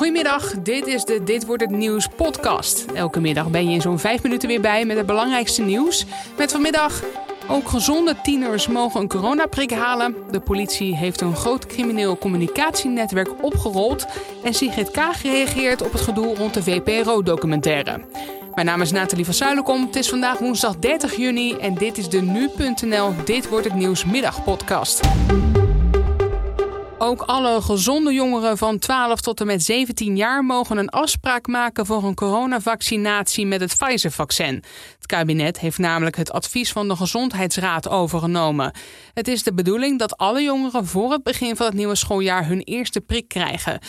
Goedemiddag, dit is de Dit wordt het nieuws podcast. Elke middag ben je in zo'n vijf minuten weer bij met het belangrijkste nieuws. Met vanmiddag ook gezonde tieners mogen een coronaprik halen. De politie heeft een groot crimineel communicatienetwerk opgerold. En Sigrid Kaag reageert op het gedoe rond de VPRO-documentaire. Mijn naam is Nathalie van Zuilenkom. Het is vandaag woensdag 30 juni en dit is de Nu.nl Dit wordt het nieuws middagpodcast. Ook alle gezonde jongeren van 12 tot en met 17 jaar mogen een afspraak maken voor een coronavaccinatie met het Pfizer-vaccin. Het kabinet heeft namelijk het advies van de Gezondheidsraad overgenomen. Het is de bedoeling dat alle jongeren voor het begin van het nieuwe schooljaar hun eerste prik krijgen.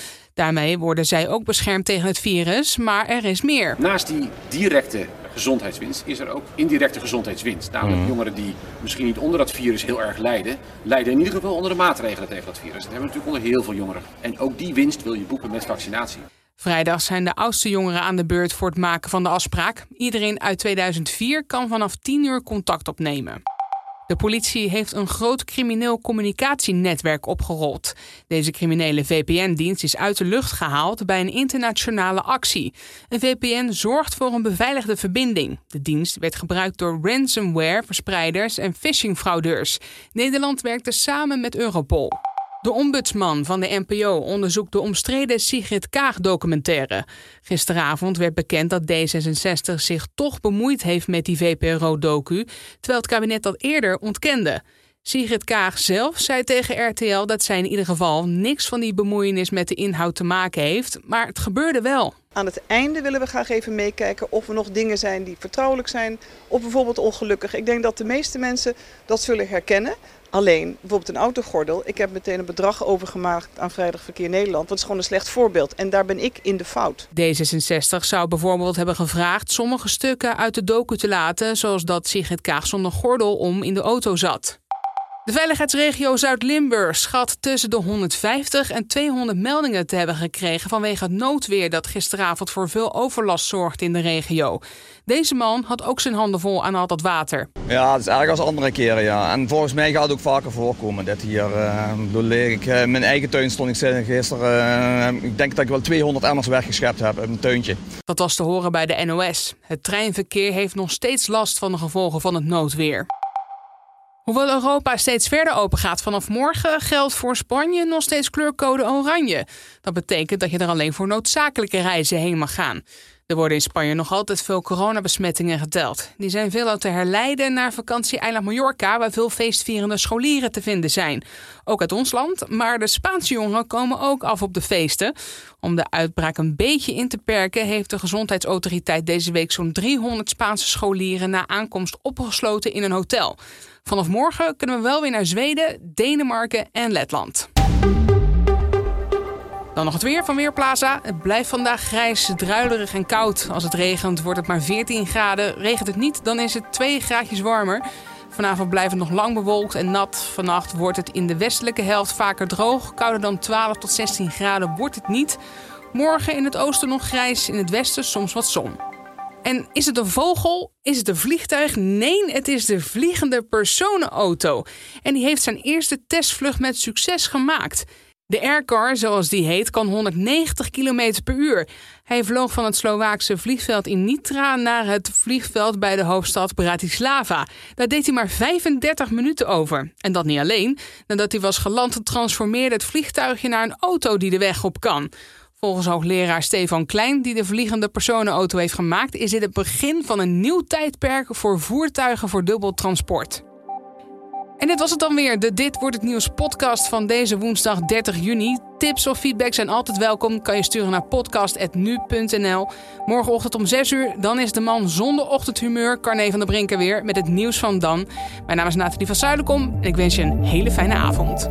Daarmee worden zij ook beschermd tegen het virus, maar er is meer. Naast die directe gezondheidswinst is er ook indirecte gezondheidswinst. Namelijk mhm. jongeren die misschien niet onder dat virus heel erg lijden, lijden in ieder geval onder de maatregelen tegen dat virus. Dat hebben we natuurlijk onder heel veel jongeren. En ook die winst wil je boeken met vaccinatie. Vrijdag zijn de oudste jongeren aan de beurt voor het maken van de afspraak. Iedereen uit 2004 kan vanaf 10 uur contact opnemen. De politie heeft een groot crimineel communicatienetwerk opgerold. Deze criminele VPN-dienst is uit de lucht gehaald bij een internationale actie. Een VPN zorgt voor een beveiligde verbinding. De dienst werd gebruikt door ransomware-verspreiders en phishing-fraudeurs. Nederland werkte samen met Europol. De ombudsman van de NPO onderzoekt de omstreden Sigrid Kaag-documentaire. Gisteravond werd bekend dat D66 zich toch bemoeid heeft met die VPRO-docu, terwijl het kabinet dat eerder ontkende. Sigrid Kaag zelf zei tegen RTL dat zij in ieder geval niks van die bemoeienis met de inhoud te maken heeft, maar het gebeurde wel. Aan het einde willen we graag even meekijken of er nog dingen zijn die vertrouwelijk zijn of bijvoorbeeld ongelukkig. Ik denk dat de meeste mensen dat zullen herkennen. Alleen, bijvoorbeeld een autogordel. Ik heb meteen een bedrag overgemaakt aan Vrijdag Verkeer Nederland. Dat is gewoon een slecht voorbeeld. En daar ben ik in de fout. D66 zou bijvoorbeeld hebben gevraagd sommige stukken uit de docu te laten... zoals dat Sigrid Kaag zonder gordel om in de auto zat. De veiligheidsregio Zuid-Limburg schat tussen de 150 en 200 meldingen te hebben gekregen vanwege het noodweer dat gisteravond voor veel overlast zorgde in de regio. Deze man had ook zijn handen vol aan al dat water. Ja, het is erg als andere keren, ja. En volgens mij gaat het ook vaker voorkomen dit hier. Uh, ik, uh, mijn eigen tuin stond ik gisteren, uh, ik denk dat ik wel 200 emmers weggeschept heb in mijn tuintje. Dat was te horen bij de NOS. Het treinverkeer heeft nog steeds last van de gevolgen van het noodweer. Hoewel Europa steeds verder open gaat vanaf morgen, geldt voor Spanje nog steeds kleurcode oranje. Dat betekent dat je er alleen voor noodzakelijke reizen heen mag gaan. Er worden in Spanje nog altijd veel coronabesmettingen geteld. Die zijn veelal te herleiden naar vakantieeiland Mallorca, waar veel feestvierende scholieren te vinden zijn. Ook uit ons land, maar de Spaanse jongeren komen ook af op de feesten. Om de uitbraak een beetje in te perken, heeft de gezondheidsautoriteit deze week zo'n 300 Spaanse scholieren na aankomst opgesloten in een hotel. Vanaf morgen kunnen we wel weer naar Zweden, Denemarken en Letland. Dan nog het weer van Weerplaza. Het blijft vandaag grijs, druilerig en koud. Als het regent wordt het maar 14 graden. Regent het niet, dan is het 2 graadjes warmer. Vanavond blijft het nog lang bewolkt en nat. Vannacht wordt het in de westelijke helft vaker droog. Kouder dan 12 tot 16 graden wordt het niet. Morgen in het oosten nog grijs, in het westen soms wat zon. En is het een vogel? Is het een vliegtuig? Nee, het is de vliegende personenauto. En die heeft zijn eerste testvlucht met succes gemaakt. De Aircar, zoals die heet, kan 190 km per uur. Hij vloog van het Slovaakse vliegveld in Nitra naar het vliegveld bij de hoofdstad Bratislava. Daar deed hij maar 35 minuten over. En dat niet alleen. Nadat hij was geland, transformeerde het vliegtuigje naar een auto die de weg op kan. Volgens hoogleraar Stefan Klein, die de vliegende personenauto heeft gemaakt, is dit het begin van een nieuw tijdperk voor voertuigen voor dubbel transport. En dit was het dan weer, de Dit Wordt Het Nieuws podcast van deze woensdag 30 juni. Tips of feedback zijn altijd welkom. Kan je sturen naar podcast.nu.nl. Morgenochtend om 6 uur, dan is de man zonder ochtendhumeur, Carne van der Brinken weer, met het nieuws van dan. Mijn naam is Nathalie van Zuilenkom en ik wens je een hele fijne avond.